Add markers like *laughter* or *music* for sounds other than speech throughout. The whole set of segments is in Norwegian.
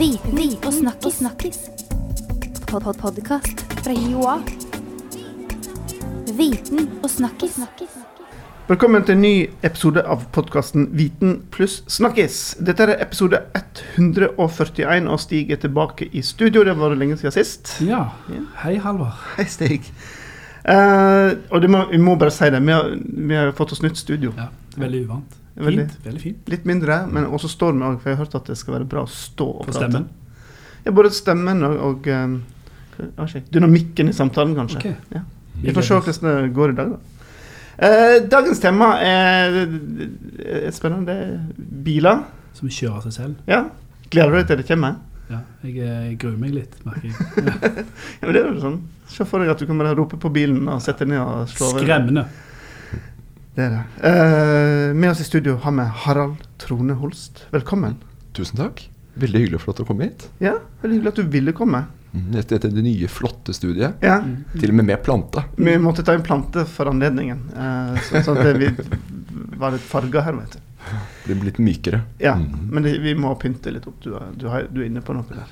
Viten og snakkis. snakkis. Pod -pod Podkast fra Joa. Viten og snakkis. Velkommen til en ny episode av podkasten Viten pluss snakkis. Dette er episode 141, og Stig er tilbake i studio. Det var lenge siden sist. Ja. Ja. Hei, Halvor. Hei, Stig. Uh, og det må, vi må bare si det, vi har, vi har fått oss nytt studio. Ja, veldig uvant. Veldig. Fint. Veldig fint. Litt mindre, men også òg, for jeg har hørt at det skal være bra å stå og På prate. stemmen. Ja, både stemmen og, og um, hva dynamikken i samtalen, kanskje. Ok. Ja. Vi får se hvordan det går i dag, da. Eh, dagens tema er, er spennende. Det er biler. Som kjører seg selv. Ja. Gleder du deg til det kommer? Ja, jeg, eh, gruer meg litt, merker jeg. *laughs* Ja, men det er jo sånn. Se for deg at du kan bare rope på bilen og sette deg ned og slå over. Skremmende. Det er det. Eh, med oss i studio har vi Harald Trone Holst. Velkommen. Tusen takk. Veldig hyggelig og flott å komme hit. Ja, Veldig hyggelig at du ville komme. Etter Dette er det nye, flotte studiet. Ja, Mm. Til og med med plante. Vi måtte ta en plante for anledningen, eh, så, sånn at det, vi var litt farga her, vet du. Blir litt mykere. Ja, Mm. men det, vi må pynte litt opp. Du, du, har, du er inne på noe der.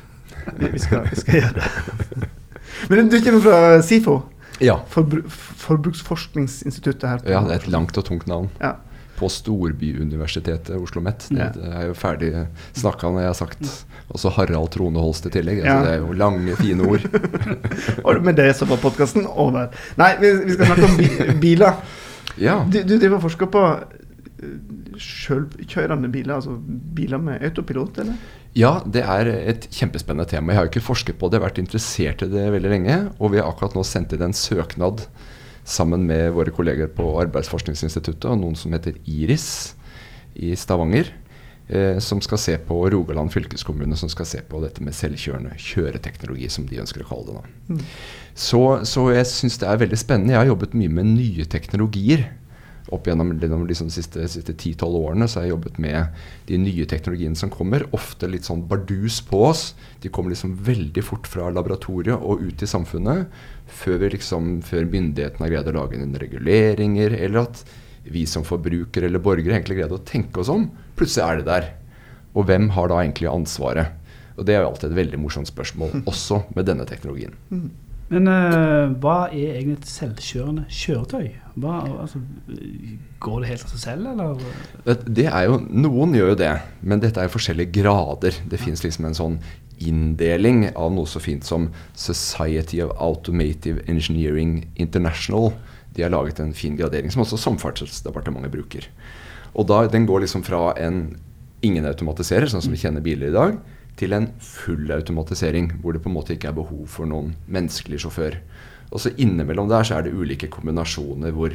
Vi, vi, skal, vi skal gjøre det. *laughs* Men du kommer fra SIFO, Ja. Forbru Forbruksforskningsinstituttet her. på ja, det er et langt og tungt navn. Ja. På Storbyuniversitetet Oslo Met. Det, Ja. det er jo ferdig snakka når jeg har sagt. Også Harald Trone Holst i tillegg. Ja. Altså, det er jo lange, fine ord. *laughs* Og med det så var podkasten over. Nei, vi, vi skal snakke om bi biler. Ja. Du, du driver og forsker på selvkjørende biler, altså biler med autopilot, eller? Ja, det er et kjempespennende tema. Jeg har jo ikke forsket på det, jeg har vært interessert i det veldig lenge. Og vi har akkurat nå sendt inn en søknad sammen med våre kolleger på Arbeidsforskningsinstituttet og noen som heter IRIS i Stavanger. Eh, som skal se på Rogaland fylkeskommune, som skal se på dette med selvkjørende kjøreteknologi, som de ønsker å kalle det. Mm. Så, så jeg syns det er veldig spennende. Jeg har jobbet mye med nye teknologier. Opp gjennom liksom de siste, siste 10-12 årene så har jeg jobbet med de nye teknologiene som kommer. Ofte litt sånn bardus på oss. De kommer liksom veldig fort fra laboratoriet og ut i samfunnet. Før, vi liksom, før myndighetene har greid å lage noen reguleringer, eller at vi som forbrukere eller borgere egentlig greide å tenke oss om. Plutselig er det der. Og hvem har da egentlig ansvaret? Og Det er jo alltid et veldig morsomt spørsmål, *laughs* også med denne teknologien. Men uh, hva er egentlig et selvkjørende kjøretøy? Hva, altså, går det helt av seg selv, eller? Det, det jo, Noen gjør jo det, men dette er jo forskjellige grader. Det fins liksom en sånn inndeling av noe så fint som Society of Automative Engineering International. De har laget en fin gradering som også Samferdselsdepartementet bruker. Og da, Den går liksom fra en ingen automatiserer, sånn som vi kjenner biler i dag, til en full automatisering, hvor det på en måte ikke er behov for noen menneskelig sjåfør. Og så innimellom der så er det ulike kombinasjoner hvor,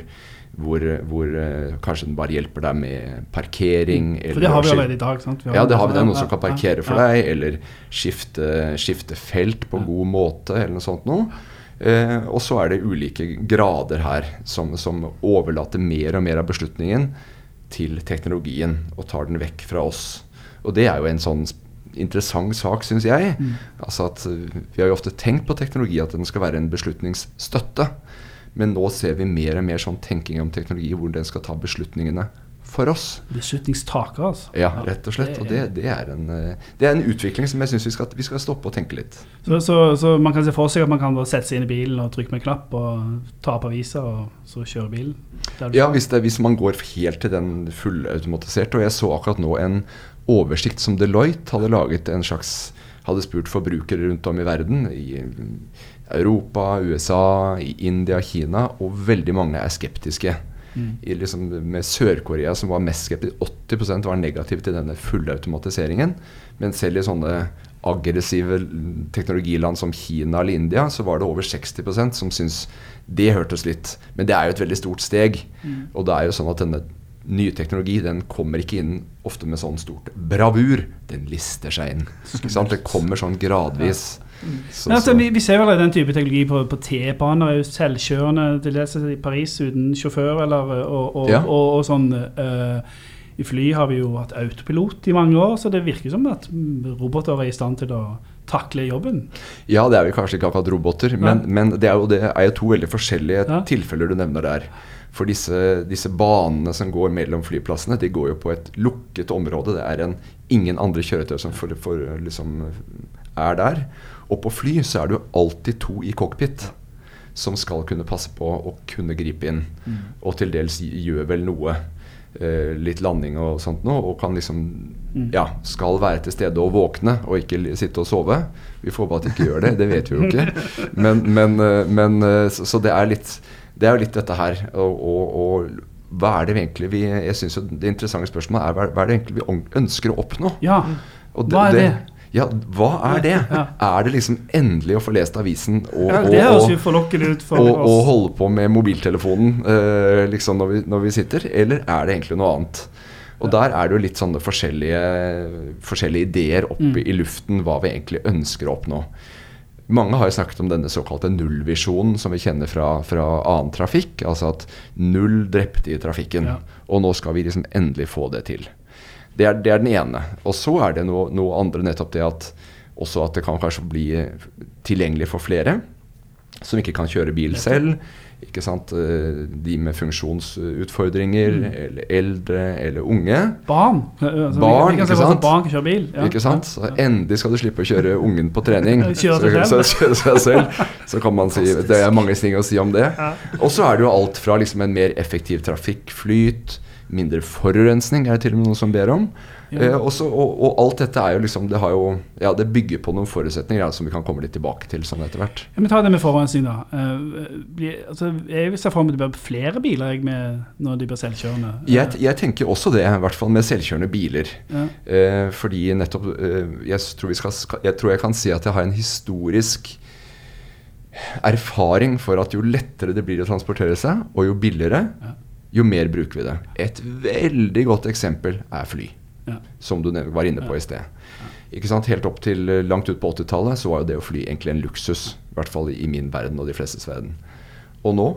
hvor, hvor eh, kanskje den bare hjelper deg med parkering. For det har vi allerede i dag, sant? ja, det har vi det. Noen som kan parkere for deg, eller skifte, skifte felt på en god måte, eller noe sånt noe. Eh, og så er det ulike grader her som, som overlater mer og mer av beslutningen til teknologien og tar den vekk fra oss. Og det er jo en sånn interessant sak, syns jeg. Mm. Altså at eh, Vi har jo ofte tenkt på teknologi at den skal være en beslutningsstøtte. Men nå ser vi mer og mer sånn tenking om teknologi hvor den skal ta beslutningene for oss. Beslutningstaker, altså. Ja, rett og slett. Og det, det, er, en, eh, det er en utvikling som jeg syns vi, vi skal stoppe og tenke litt. Så, så, så man kan se for seg at man kan sette seg inn i bilen og trykke med en knapp og ta opp avisa, og så kjøre bilen? Ja, hvis, det, hvis man går helt til den fullautomatiserte. Og jeg så akkurat nå en oversikt som Deloitte hadde laget en slags Hadde spurt forbrukere rundt om i verden. I Europa, USA, India, Kina. Og veldig mange er skeptiske. Mm. I liksom, med Sør-Korea som var mest skeptisk, 80% var negative til denne fullautomatiseringen. Men selv i sånne aggressive teknologiland som Kina eller India, så var det over 60% som syntes det hørtes litt Men det er jo et veldig stort steg. Mm. Og det er jo sånn at denne nye teknologi den kommer ikke inn ofte med sånn stort bravur. Den lister seg inn. Det kommer sånn gradvis. Så, Men altså, vi, vi ser vel den type teknologi på, på T-baner, er selvkjørende til dels i Paris uten sjåfør, eller, og, og, Ja. og, og sånn uh, I fly har vi jo hatt autopilot i mange år, så det virker som at roboter er i stand til å takle jobben. Ja, det er vel kanskje ikke akkurat roboter, men, men det, er jo, det er jo to veldig forskjellige Ja. tilfeller du nevner der. For disse, disse banene som går mellom flyplassene, de går jo på et lukket område. Det er en ingen andre kjøretøy som for, for, liksom, er der. Og på fly så er det jo alltid to i cockpit som skal kunne passe på å kunne gripe inn. Mm. Og til dels gjør vel noe. eh, litt landing og sånt noe. Og kan liksom Mm. Ja, skal være til stede og våkne, og ikke sitte og sove. Vi får bare at de ikke gjør det, det vet vi jo ikke. *laughs* Men, men, eh, men eh, så, så det er litt Det er jo litt dette her. Og, og, og hva er det egentlig vi Jeg synes jo Det interessante spørsmålet er hva, er det egentlig vi ønsker å oppnå? Ja. Og Hva er det? Ja, hva er det? Ja. Er det liksom endelig å få lest avisen og, Ja, og, Det og, og, og holde på med mobiltelefonen uh, liksom når vi, når vi sitter? Eller er det egentlig noe annet? Og der er det jo litt sånne forskjellige, forskjellige ideer oppe Mm. i luften hva vi egentlig ønsker å oppnå. Mange har jo snakket om denne såkalte nullvisjonen som vi kjenner fra, fra annen trafikk. Altså at null drepte i trafikken. Ja. Og nå skal vi liksom endelig få det til. Det er, det er den ene. Og så er det noe, noe andre, nettopp det at også at det kan kanskje bli tilgjengelig for flere som ikke kan kjøre bil selv. Ikke sant? Eh, De med funksjonsutfordringer, Mm. eller eldre, eller unge. Barn. Altså, Barn, vi, vi kan ikke sant? barn kan kjøre bil. Ja. Ikke sant? Så endelig skal du slippe å kjøre ungen på trening. *laughs* Kjøre så, seg så, selv. seg selv. Så kan man si Det er mange ting å si om det. Ja. Og så er det jo alt fra liksom en mer effektiv trafikkflyt, mindre forurensning er det til og med noen som ber om. Ja. Eh, også, og, og alt dette er jo liksom Det har jo Ja, det bygger på noen forutsetninger ja, som vi kan komme litt tilbake til sånn etter hvert. Ja, men ta det med forurensning, da. Eh, blir- altså, jeg ser for meg at det blir flere biler jeg, med, når de blir selvkjørende. Jeg, jeg tenker også det, i hvert fall med selvkjørende biler. Eh, fordi nettopp eh, jeg, tror skal- jeg tror jeg kan si at jeg har en historisk erfaring for at jo lettere det blir å transportere seg, og jo billigere, Ja. Jo mer bruker vi det. Et veldig godt eksempel er fly, Ja. som du var inne på i sted. Ikke sant? Helt opp til eh, langt ut på 80-tallet så var jo det å fly egentlig en luksus. I hvert fall i min verden og de flestes verden. Og nå,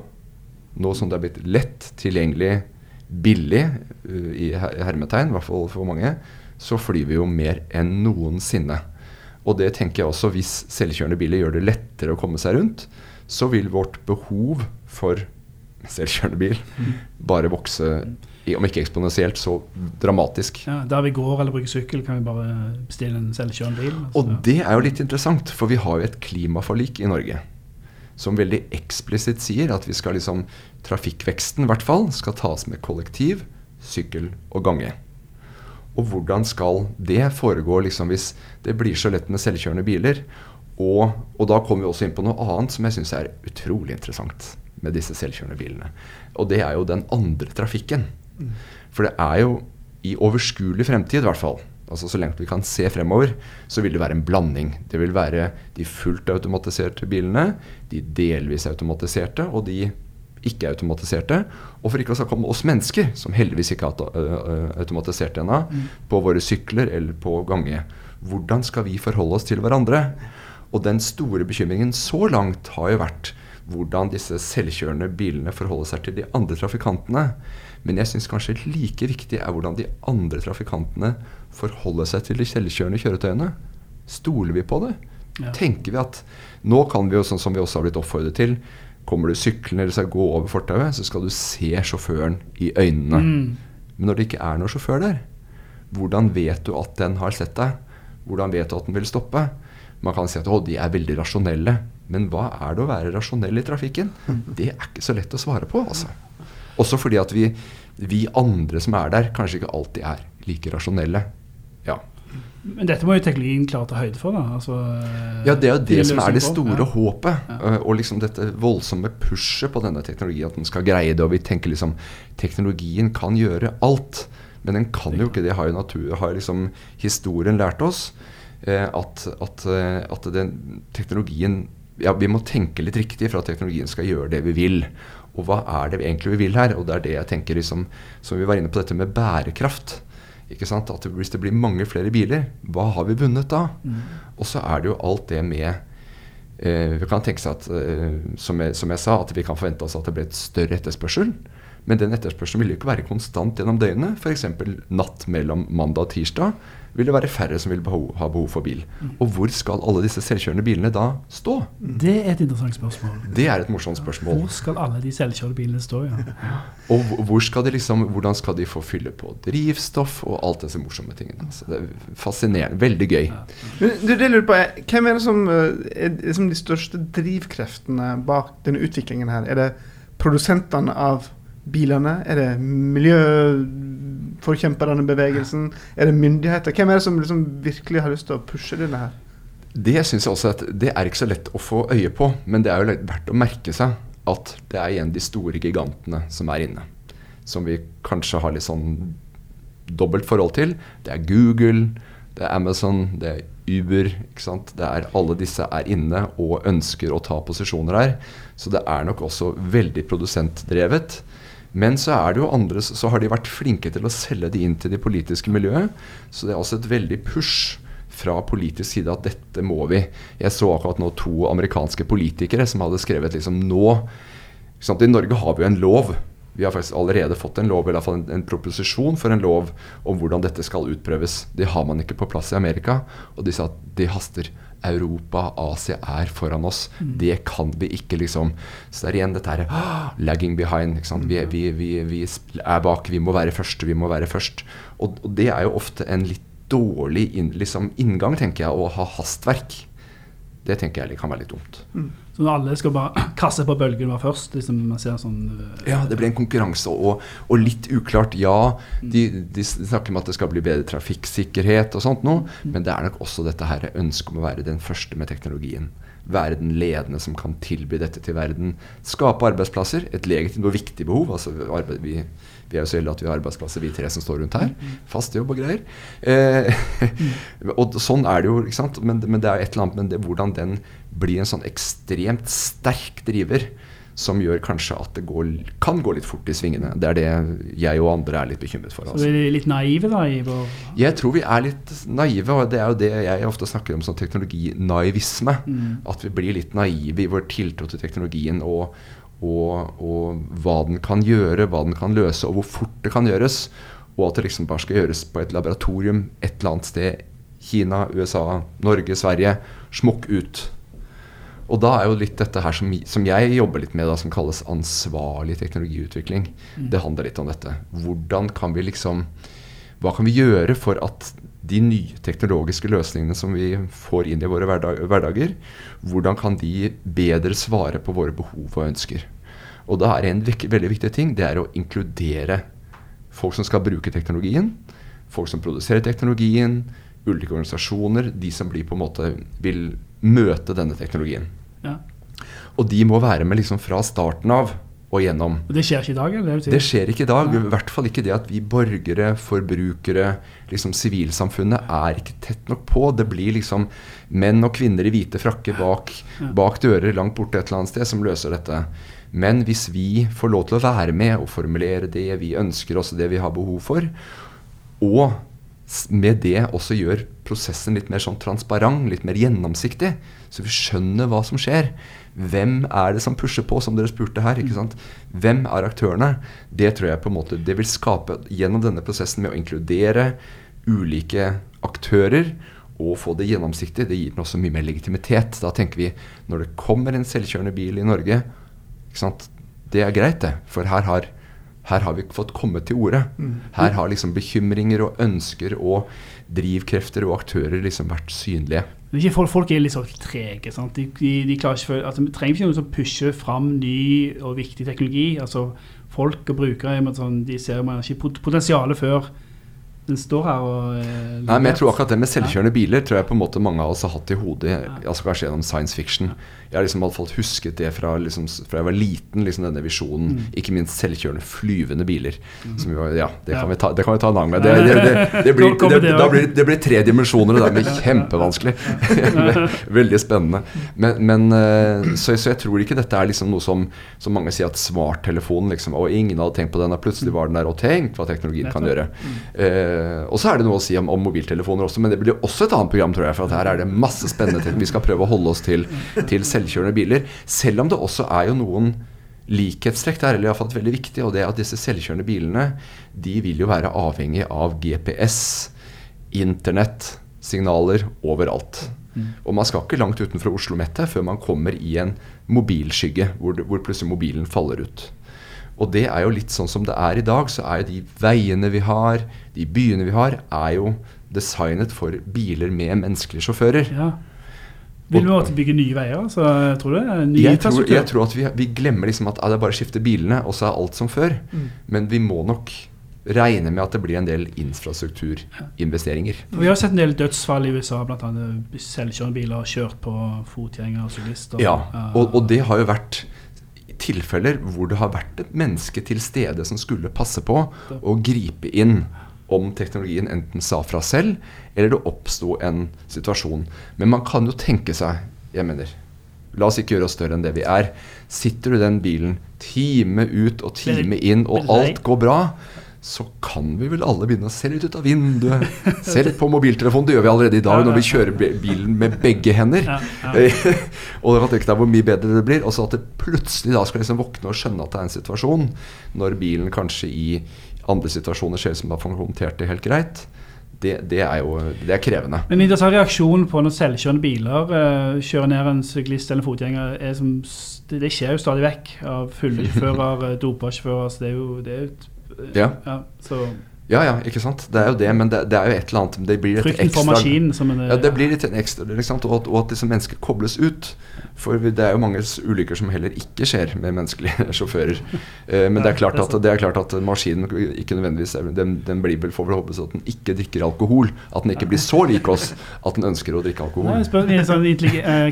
nå som det er blitt lett tilgjengelig, billig, uh, i hermetegn, i hvert fall for mange, så flyr vi jo mer enn noensinne. Og det tenker jeg også, hvis selvkjørende biler gjør det lettere å komme seg rundt, så vil vårt behov for *laughs* selvkjørende bil bare vokse, om ikke eksponentielt, så dramatisk. Ja, der vi går eller bruker sykkel, kan vi bare bestille en selvkjørende bil. altså. Og det er jo litt interessant, for vi har jo et klimaforlik i Norge som veldig eksplisitt sier at vi skal liksom Trafikkveksten i hvert fall skal tas med kollektiv, sykkel og gange. Og hvordan skal det foregå liksom hvis det blir så lett med selvkjørende biler? Og, og da kommer vi også inn på noe annet som jeg syns er utrolig interessant med disse selvkjørende bilene. Og det er jo den andre trafikken. For det er jo i overskuelig fremtid, i hvert fall, altså så lenge vi kan se fremover, så vil det være en blanding. Det vil være de fullt automatiserte bilene, de delvis automatiserte og de ikke automatiserte. Og for ikke å snakke om oss mennesker, som heldigvis ikke er automatiserte ennå, på våre sykler eller på gange. Hvordan skal vi forholde oss til hverandre? Og den store bekymringen så langt har jo vært hvordan disse selvkjørende bilene forholder seg til de andre trafikantene. Men jeg syns kanskje like viktig er hvordan de andre trafikantene forholder seg til de selvkjørende kjøretøyene. Stoler vi på det? Ja. Tenker vi at nå kan vi jo, sånn som vi også har blitt oppfordret til, kommer du syklende eller skal gå over fortauet, så skal du se sjåføren i øynene. Mm. Men når det ikke er noen sjåfør der, hvordan vet du at den har sett deg? Hvordan vet du at den vil stoppe? Man kan si at å, de er veldig rasjonelle. Men hva er det å være rasjonell i trafikken? Det er ikke så lett å svare på. altså. Også fordi at vi, vi andre som er der, kanskje ikke alltid er like rasjonelle. Ja, Men dette må jo teknologien klare å ta høyde for. da. Altså, ja det er jo det som er det store Ja. håpet. Ja. øh, Og liksom dette voldsomme pushet på denne teknologien. At den skal greie det. Og vi tenker liksom teknologien kan gjøre alt. Men den kan jo ikke det. Har jo natur, har liksom historien lært oss. eh, At, at, eh, at den teknologien ja, Vi må tenke litt riktig for at teknologien skal gjøre det vi vil. Og hva er det vi egentlig vi vil her? Og det er det jeg tenker liksom Som vi var inne på dette med bærekraft. Ikke sant? At Hvis det blir mange flere biler, hva har vi vunnet da? Mm. Og så er det jo alt det med eh, Vi kan tenke seg at, eh, som, jeg, som jeg sa, at vi kan forvente oss at det blir et større etterspørsel. Men den etterspørselen vil jo ikke være konstant gjennom døgnet. F.eks. natt mellom mandag og tirsdag vil det være færre som vil behov, ha behov for bil. Og hvor skal alle disse selvkjørende bilene da stå? Det er et interessant spørsmål. Det er et morsomt spørsmål. Hvor skal alle de selvkjørende bilene stå? Ja? Og skal de liksom, hvordan skal de få fylle på drivstoff og alt disse morsomme tingene. Så det er fascinerende. Veldig gøy. Men du, det lurer på er, Hvem er det som eh, er liksom de største drivkreftene bak denne utviklingen her? Er det produsentene av bilene? Er det miljøforkjemperne bevegelsen? Er det myndigheter? Hvem er det som liksom virkelig har lyst til å pushe denne her? Det synes jeg også at det er ikke så lett å få øye på, men det er jo verdt å merke seg at det er igjen de store gigantene som er inne. Som vi kanskje har litt sånn dobbelt forhold til. Det er Google, det er Amazon, det er Uber. ikke sant? Det er Alle disse er inne og ønsker å ta posisjoner her. Så det er nok også veldig produsentdrevet. Men så er det jo andre, så har de vært flinke til å selge de inn til det politiske miljøet. Så det er også et veldig push fra politisk side at dette må vi. Jeg så akkurat nå to amerikanske politikere som hadde skrevet liksom nå? I Norge har vi jo en lov. Vi har faktisk allerede fått en lov, eller i hvert fall en, en proposisjon for en lov om hvordan dette skal utprøves. Det har man ikke på plass i Amerika, og de sa at det haster. Europa, Asia er foran oss. Det kan vi ikke, liksom. Så det er igjen dette her ah, lagging behind. Vi, vi, vi, vi er bak, vi må være første, vi må være først. Og, og det er jo ofte en litt dårlig inn, liksom, inngang, tenker jeg, å ha hastverk. Det tenker jeg kan være litt dumt. Så når alle skal bare *clears throat* kaste på bølgen var først, liksom man ser sånn øh, Ja, det blir en konkurranse, og, og litt uklart. Ja, de, de snakker om at det skal bli bedre trafikksikkerhet og sånt noe, men det er nok også dette her ønsket om å være den første med teknologien. Være den ledende som kan tilby dette til verden. Skape arbeidsplasser, et legitimt og viktig behov. altså arbeid, vi, vi er jo så heldige at vi har arbeidsplasser, vi tre som står rundt her. Fast jobb og greier. Eh, *laughs* og sånn er det jo, ikke sant. Men, men det er et eller annet med det, hvordan den blir en sånn ekstremt sterk driver som gjør kanskje at det går, kan gå litt fort i svingene. Det er det jeg og andre er litt bekymret for. Så Altså. vi er litt naive da Ivo? Jeg tror vi er litt naive, og det er jo det jeg ofte snakker om som teknologinaivisme. Mm. At vi blir litt naive i vår tiltro til teknologien og, og, og hva den kan gjøre, hva den kan løse, og hvor fort det kan gjøres. Og at det liksom bare skal gjøres på et laboratorium et eller annet sted. Kina, USA, Norge, Sverige. Smukk ut. Og da er jo litt dette her som, som jeg jobber litt med, da, som kalles ansvarlig teknologiutvikling. Det handler litt om dette. Hvordan kan vi liksom Hva kan vi gjøre for at de nye teknologiske løsningene som vi får inn i våre hverdag, hverdager, hvordan kan de bedre svare på våre behov og ønsker? Og da er en veldig viktig ting det er å inkludere folk som skal bruke teknologien, folk som produserer teknologien, ulike organisasjoner, de som blir på en måte vil møte denne teknologien. ja. Og de må være med liksom fra starten av og gjennom. Det skjer ikke i dag? eller? Det skjer ikke i dag. I hvert fall ikke det at vi borgere, forbrukere, liksom sivilsamfunnet er ikke tett nok på. Det blir liksom menn og kvinner i hvite frakker bak, bak dører langt borte et eller annet sted som løser dette. Men hvis vi får lov til å være med og formulere det vi ønsker, oss, det vi har behov for, og med det også gjør prosessen litt mer sånn transparent, litt mer gjennomsiktig, så vi skjønner hva som skjer. Hvem er det som pusher på, som dere spurte her? ikke sant? Hvem er aktørene? Det tror jeg på en måte det vil skape gjennom denne prosessen med å inkludere ulike aktører og få det gjennomsiktig. Det gir den også mye mer legitimitet. Da tenker vi når det kommer en selvkjørende bil i Norge, ikke sant? det er greit, det. For her har, her har vi fått komme til orde. Her har liksom bekymringer og ønsker og drivkrefter og aktører liksom vært synlige. Folk, folk er litt så trege. sant? De, de, de klarer ikke, for- altså, Vi trenger ikke noen som pusher fram ny og viktig teknologi. altså Folk og brukere er sånn, de ser man ikke pot- potensialet før den står her og eh, Nei, men jeg tror akkurat det med selvkjørende biler tror jeg på en måte mange av oss har hatt i hodet, altså kanskje gjennom science fiction. Jeg har liksom iallfall husket det fra, liksom, fra jeg var liten, liksom denne visjonen. Mm. Ikke minst selvkjørende flyvende biler. Som jo, ja, det kan, vi ta, det kan vi ta en annen gang. Det, det, det, *laughs* blir, blir, det blir tre dimensjoner, og blir *laughs* kjempevanskelig. *laughs* Veldig spennende. Men, men eh, så, så jeg tror ikke dette er liksom noe som, som mange sier at smarttelefonen liksom, Og ingen hadde tenkt på den, og plutselig var den der, og tenk hva teknologien kan gjøre. Eh, og så er det noe å si om, om mobiltelefoner også, men det blir også et annet program, tror jeg. For her er det masse spennende ting. Vi skal prøve å holde oss til, til selvkjørende biler. Selv om det også er jo noen likhetstrekk der, eller iallfall veldig viktig, og det er at disse selvkjørende bilene de vil jo være avhengig av GPS, internett, signaler overalt. Og man skal ikke langt utenfor Oslo-mettet før man kommer i en mobilskygge, hvor, hvor plutselig mobilen faller ut. Og det er jo litt sånn som det er i dag, så er jo de veiene vi har, de byene vi har, er jo designet for biler med menneskelige sjåfører. Ja. Vil vi måtte bygge nye veier, så tror du det? Jeg tror, jeg tror at vi, vi glemmer liksom at ja, det er bare å skifte bilene, og så er alt som før. Mm. Men vi må nok regne med at det blir en del infrastrukturinvesteringer. Vi har sett en del dødsfall i USA, bl.a. selvkjørende biler kjørt på fotgjengere og syklister. Ja, og, og det har jo vært tilfeller hvor det har vært et menneske til stede som skulle passe på og gripe inn om teknologien enten sa fra selv, eller det oppsto en situasjon. Men man kan jo tenke seg Jeg mener, la oss ikke gjøre oss større enn det vi er. Sitter du i den bilen time ut og time inn, og alt går bra, så kan vi vel alle begynne å se litt ut av vinduet. Se litt på mobiltelefonen. Det gjør vi allerede i dag når vi kjører bilen med begge hender. *laughs* Og da kan tenke deg hvor mye bedre det blir. Og så at det plutselig da skal liksom våkne og skjønne at det er en situasjon, når bilen kanskje i andre situasjoner ser ut som den har håndtert det helt greit. Det, det er jo det er krevende. Men interessant reaksjon på når selvkjørende biler uh, kjører ned en syklist eller en fotgjenger, er som, det, det skjer jo stadig vekk av fulle sjåfører, eh, dopa sjåfører. Så det er jo det er et, Ja. ja, så Ja, ja, ikke sant. Det er jo det, men det, det er jo et eller annet Det blir et ekstra, for maskinen som en Ja, det blir litt en ekstra ikke sant? Og, at, og at disse mennesker kobles ut. For det er jo mange ulykker som heller ikke skjer med menneskelige *laughs* sjåfører. Eh, men det er, klart at, det er klart at maskinen ikke nødvendigvis er- den, den blir vel får vel håpe så at den ikke drikker alkohol. At den ikke blir så lik oss at den ønsker å drikke alkohol. Nei, spør, en sånn eh, det? Eh.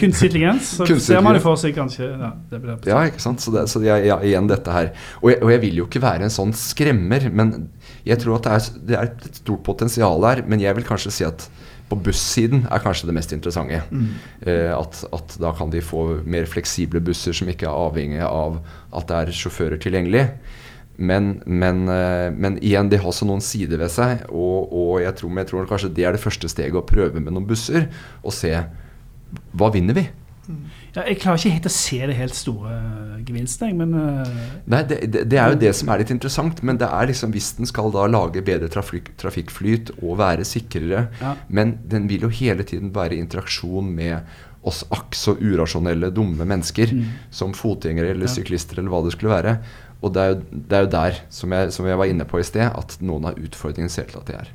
Kunstig intelligens. Så Kunstig ser man intelligens. for seg kanskje ja, det blir Ja, ikke sant? Så, det, så jeg, ja, igjen dette her. Og jeg, og jeg vil jo ikke være en sånn skremmer, men jeg tror at det er, det er et stort potensial her. Men jeg vil kanskje si at på bussiden er kanskje det mest interessante. Eh, at, at da kan de få mer fleksible busser som ikke er avhengig av at det er sjåfører tilgjengelig. Men, men, eh, men igjen, de har også noen sider ved seg. Og, og jeg, tror, jeg tror kanskje det er det første steget å prøve med noen busser. Og se hva vinner vi? Ja, jeg klarer ikke helt å se det helt store gevinsten, jeg, men eh, Nei, det, det, det er jo det som er litt interessant. Men det er liksom hvis den skal da lage bedre trafikk, trafikkflyt og være sikrere, Ja. men den vil jo hele tiden være i interaksjon med oss akk så urasjonelle, dumme mennesker. Mm. Som fotgjengere eller Ja. syklister eller hva det skulle være. Og det er jo, det er jo der, som jeg, som jeg var inne på i sted, at noen av utfordringene ser til at det er.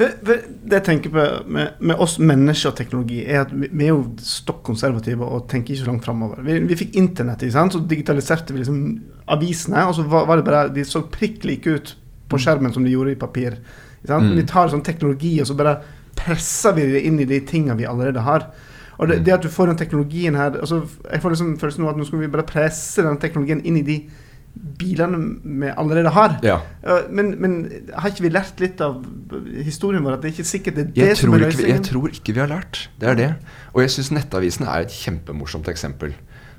Det jeg tenker på med, med oss mennesker og teknologi, er at vi, vi er jo stokk konservative og tenker ikke så langt framover. Vi, vi fikk internett, ikke sant? så digitaliserte vi liksom avisene, og så var, var det bare De så prikk like ut på skjermen som de gjorde i papir. Ikke sant? Mm. Vi tar sånn teknologi, og så bare presser vi det inn i de tingene vi allerede har. Og det, det at du får den teknologien her altså, Jeg får liksom følelsen av at nå skal vi bare presse den teknologien inn i de bilene vi allerede har. Ja. Ja, men, men har ikke vi lært litt av historien vår? At det er ikke sikkert det er det Jeg som er ikke, løsningen? jeg tror ikke vi har lært. Det er det. Og jeg syns nettavisene er et kjempemorsomt eksempel.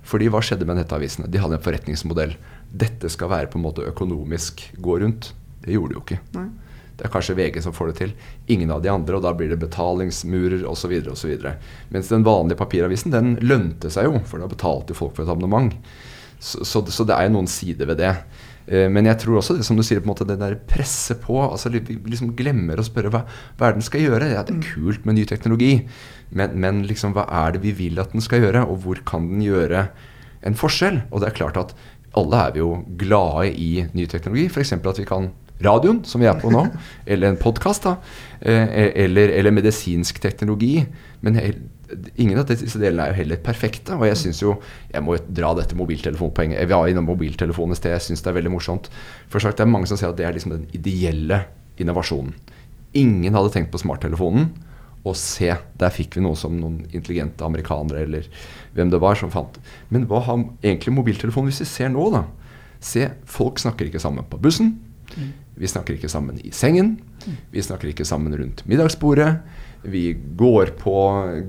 Fordi hva skjedde med nettavisene? De hadde en forretningsmodell. Dette skal være på en måte økonomisk gå rundt. Det gjorde de jo ikke. Nei. Det er kanskje VG som får det til. Ingen av de andre, og da blir det betalingsmurer osv. osv. Mens den vanlige papiravisen den lønte seg jo, for da betalte folk for et abonnement. Så, så, så det er jo noen sider ved det. Eh, Men jeg tror også det som du sier, på en måte, det der presse på altså Vi liksom glemmer å spørre hva, hva er det den skal gjøre. Ja, det er kult med ny teknologi, men, men liksom, hva er det vi vil at den skal gjøre, og hvor kan den gjøre en forskjell? Og det er klart at alle er vi jo glade i ny teknologi. F.eks. at vi kan radioen, som vi er på nå, *laughs* eller en podkast, eller, eller medisinsk teknologi. Men ingen av disse delene er jo heller perfekte. Og jeg syns jo Jeg må jo dra dette mobiltelefonpoenget. Vi var innom mobiltelefonen i sted. Jeg syns det er veldig morsomt. For sagt, det er mange som sier at det er liksom den ideelle innovasjonen. Ingen hadde tenkt på smarttelefonen. Og se, der fikk vi noe som noen intelligente amerikanere eller hvem det var som fant. Men hva har egentlig mobiltelefonen hvis vi ser nå, da? Se, folk snakker ikke sammen på bussen. Vi snakker ikke sammen i sengen. Vi snakker ikke sammen rundt middagsbordet. Vi går på,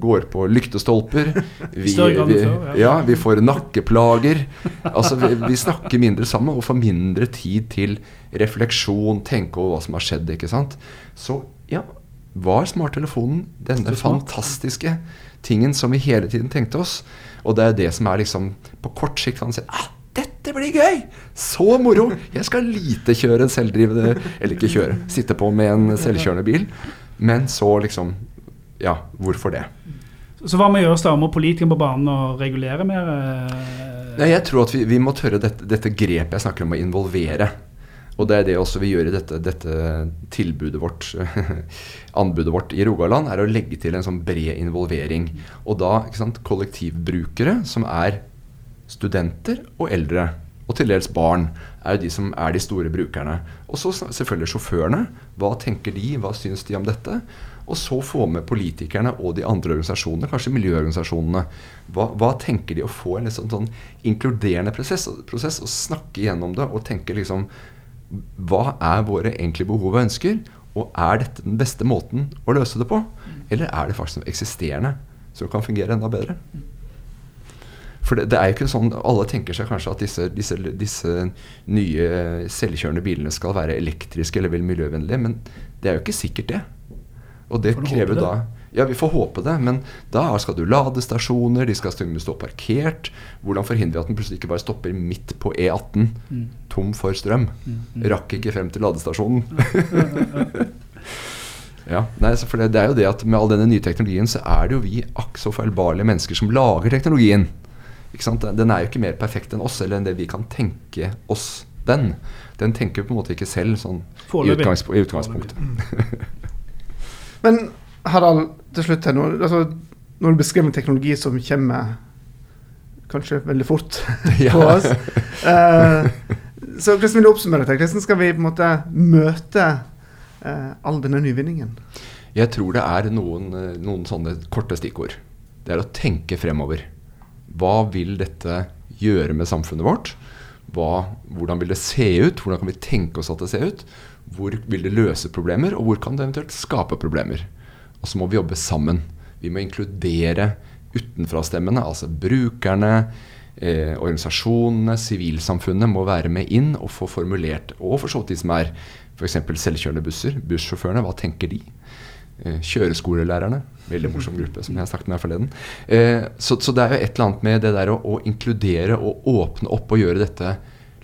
går på lyktestolper. *laughs* Vi, vi, ja. ja, vi får nakkeplager. Altså, vi, vi snakker mindre sammen og får mindre tid til refleksjon, tenke over hva som har skjedd. ikke sant? Så ja, var smarttelefonen denne fantastiske tingen som vi hele tiden tenkte oss? Og det er det som er liksom På kort sikt kan man si ah, dette blir gøy! Så moro! Jeg skal lite kjøre en selvdrivende Eller ikke kjøre, sitte på med en selvkjørende bil. Men så liksom Ja, hvorfor det? Så hva må gjøres da? Må politikerne på banen og regulere mer? eh, Nei, jeg tror at vi, vi må tørre dette, dette grepet jeg snakker om å involvere. Og det er det også vi gjør i dette, dette tilbudet vårt, *laughs* anbudet vårt i Rogaland, er å legge til en sånn bred involvering. Og da sant, kollektivbrukere, som er studenter og eldre, og til dels barn, er jo de som er de store brukerne. Og så selvfølgelig sjåførene. Hva tenker de, hva syns de om dette? Og så få med politikerne og de andre organisasjonene, kanskje miljøorganisasjonene. Hva, hva tenker de å få en sånn, sånn inkluderende prosess, prosess og snakke gjennom det og tenke liksom Hva er våre egentlige behov og ønsker? Og er dette den beste måten å løse det på? Eller er det faktisk noe eksisterende som kan fungere enda bedre? For det, det er jo ikke sånn Alle tenker seg kanskje at disse, disse, disse nye selvkjørende bilene skal være elektriske eller vel miljøvennlige, men det er jo ikke sikkert det. Og det krever da Ja, vi får håpe det, men da skal du ladestasjoner, de skal stå parkert. Hvordan forhindrer vi at den plutselig ikke bare stopper midt på E18, Mm. tom for strøm? Rakk ikke frem til ladestasjonen. *laughs* ja, nei, for det, det er jo det at med all denne nye teknologien så er det jo vi akk så feilbarlige mennesker som lager teknologien. Ikke sant? Den- er jo ikke mer perfekt enn oss, eller enn det vi kan tenke oss den. Den tenker på en måte ikke selv sånn i, utgangs, i utgangspunktet. *laughs* Men Harald, til slutt her, når, altså, når du beskriver teknologi som kommer kanskje veldig fort *laughs* på oss eh, Så hvordan vil du oppsummere det? Hvordan skal vi på en måte møte eh, all denne nyvinningen? Jeg tror det er noen, eh, noen sånne korte stikkord. Det er å tenke fremover. Hva vil dette gjøre med samfunnet vårt? Hva, hvordan vil det se ut? Hvordan kan vi tenke oss at det ser ut? Hvor vil det løse problemer, og hvor kan det eventuelt skape problemer? Og så må vi jobbe sammen. Vi må inkludere utenfrastemmene, altså brukerne, eh, organisasjonene, sivilsamfunnet må være med inn og få formulert, og for så vidt de som er f.eks. selvkjørende busser, bussjåførene, hva tenker de? Eh, kjøreskolelærerne, veldig morsom gruppe som jeg snakket med her forleden. Eh, så, så det er jo et eller annet med det der å, å inkludere og åpne opp og gjøre dette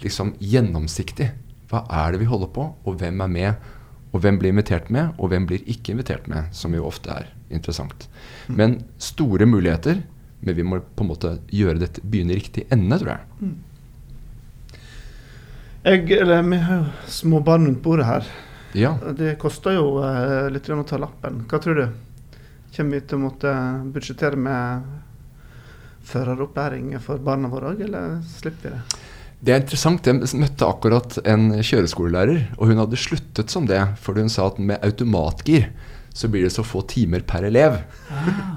liksom gjennomsiktig. Hva er det vi holder på, og hvem er med? Og hvem blir invitert med, og hvem blir ikke invitert med, som jo ofte er interessant. Men store muligheter, men vi må på en måte gjøre dette begynne i riktig ende, tror jeg. Jeg, eller, vi har jo små barn rundt bordet her. Ja. Det koster jo eh, litt å ta lappen. Hva tror du? Kommer vi til å måtte budsjettere med føreropplæring for barna våre òg, eller slipper vi det? Det er interessant. Jeg møtte akkurat en kjøreskolelærer, og hun hadde sluttet som det, fordi hun sa at med automatgir så blir det så få timer per elev.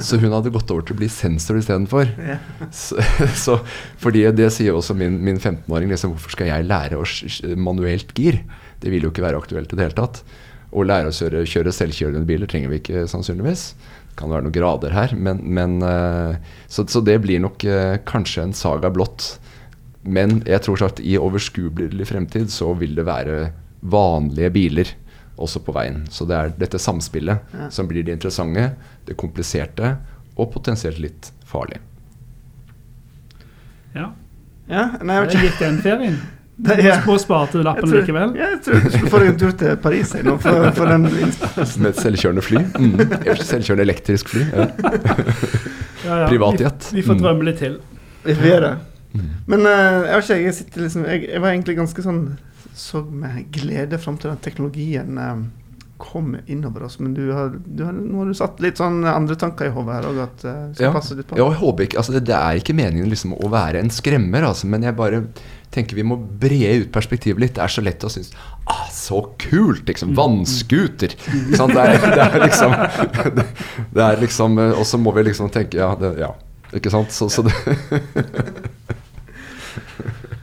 Så hun hadde gått over til å bli sensor istedenfor. Ja. *laughs* Fordi det sier også min, min 15-åring. Liksom, hvorfor skal jeg lære å manuelt gir? Det vil jo ikke være aktuelt i det hele tatt. Å lære å kjøre, kjøre selvkjørende biler trenger vi ikke sannsynligvis. Det kan være noen grader her, men, men eh, så, så det blir nok eh, kanskje en saga blått. Men jeg tror at i overskuelig fremtid så vil det være vanlige biler også på veien. Så det er dette samspillet Ja. som blir det interessante, det kompliserte og potensielt litt farlig. Ja. Ja, nei, jeg vet ikke. gikk den ferien. *laughs* Det er- Må spare til lappen Jeg tror- likevel. Ja, jeg tror du skulle få deg en tur til Paris nå, for, for den. Med et selvkjørende fly. Mm. Selvkjørende elektrisk fly. Ja. *laughs* Ja, ja. Privatjet. Vi, vi får Mm. drømme litt til. Vi gjør det. Mm. Men uh, jeg har ikke, jeg sitter liksom Jeg, jeg var egentlig ganske sånn Så med glede fram til den teknologien um, kom innover oss. Men du har, du har, nå har du satt litt sånn andre tanker i hodet her òg, uh, Ja. litt på. Ja, jeg håper ikke, altså det, det er ikke meningen liksom å være en skremmer, altså, men jeg bare tenker vi må brede ut perspektivet litt. Det er så lett å synes ah, så kult! liksom, Vannskuter! Ikke? Det, det er liksom det, *laughs* det er liksom eh, Og så må vi liksom tenke Ja, det, ja ikke sant? Så, så det, *laughs*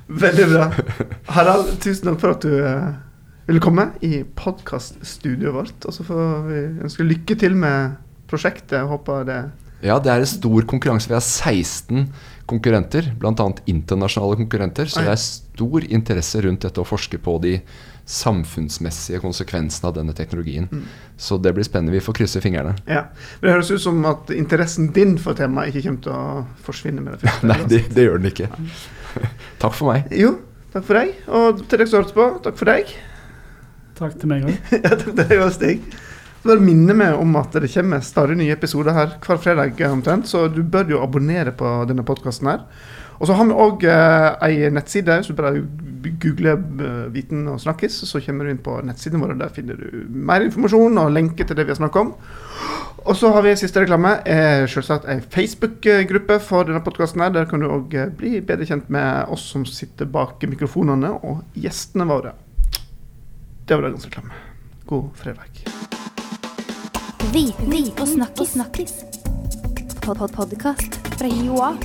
Veldig bra. Harald, tusen takk for at du eh, ville komme i podkaststudioet vårt. Og så får vi ønske lykke til med prosjektet. Håper det ja, det er en stor konkurranse. Vi har 16 konkurrenter, bl.a. internasjonale konkurrenter. Så det er stor interesse rundt dette å forske på de samfunnsmessige konsekvensene av denne teknologien. Mm. Så det blir spennende. Vi får krysse fingrene. Ja. Men det høres ut som at interessen din for temaet ikke kommer til å forsvinne med det første. *laughs* Nei, det, det gjør den ikke. *laughs* Takk for meg. Jo, takk for deg. Og til deg som hørte på, takk for deg. Takk til meg òg. *laughs* ja, takk til deg òg, Stig. Så bare minne meg om at det kommer stadig nye episoder her hver fredag omtrent, så du bør jo abonnere på denne podkasten her. Og så har vi òg eh, ei nettside. Hvis du bare googler eh, 'Viten og snakkis', så kommer du inn på nettsiden vår. Der finner du mer informasjon og lenker til det vi har snakket om. Og så har vi siste reklame. Eh, selvsagt ei Facebook-gruppe for denne podkasten. Der kan du òg bli bedre kjent med oss som sitter bak mikrofonene, og gjestene våre. Det var dagens reklame. God fredag. Viten og snakkis. snakkis. Pod -pod Podkast fra Joa.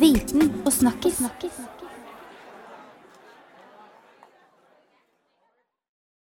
Viten og snakkis. snakkis.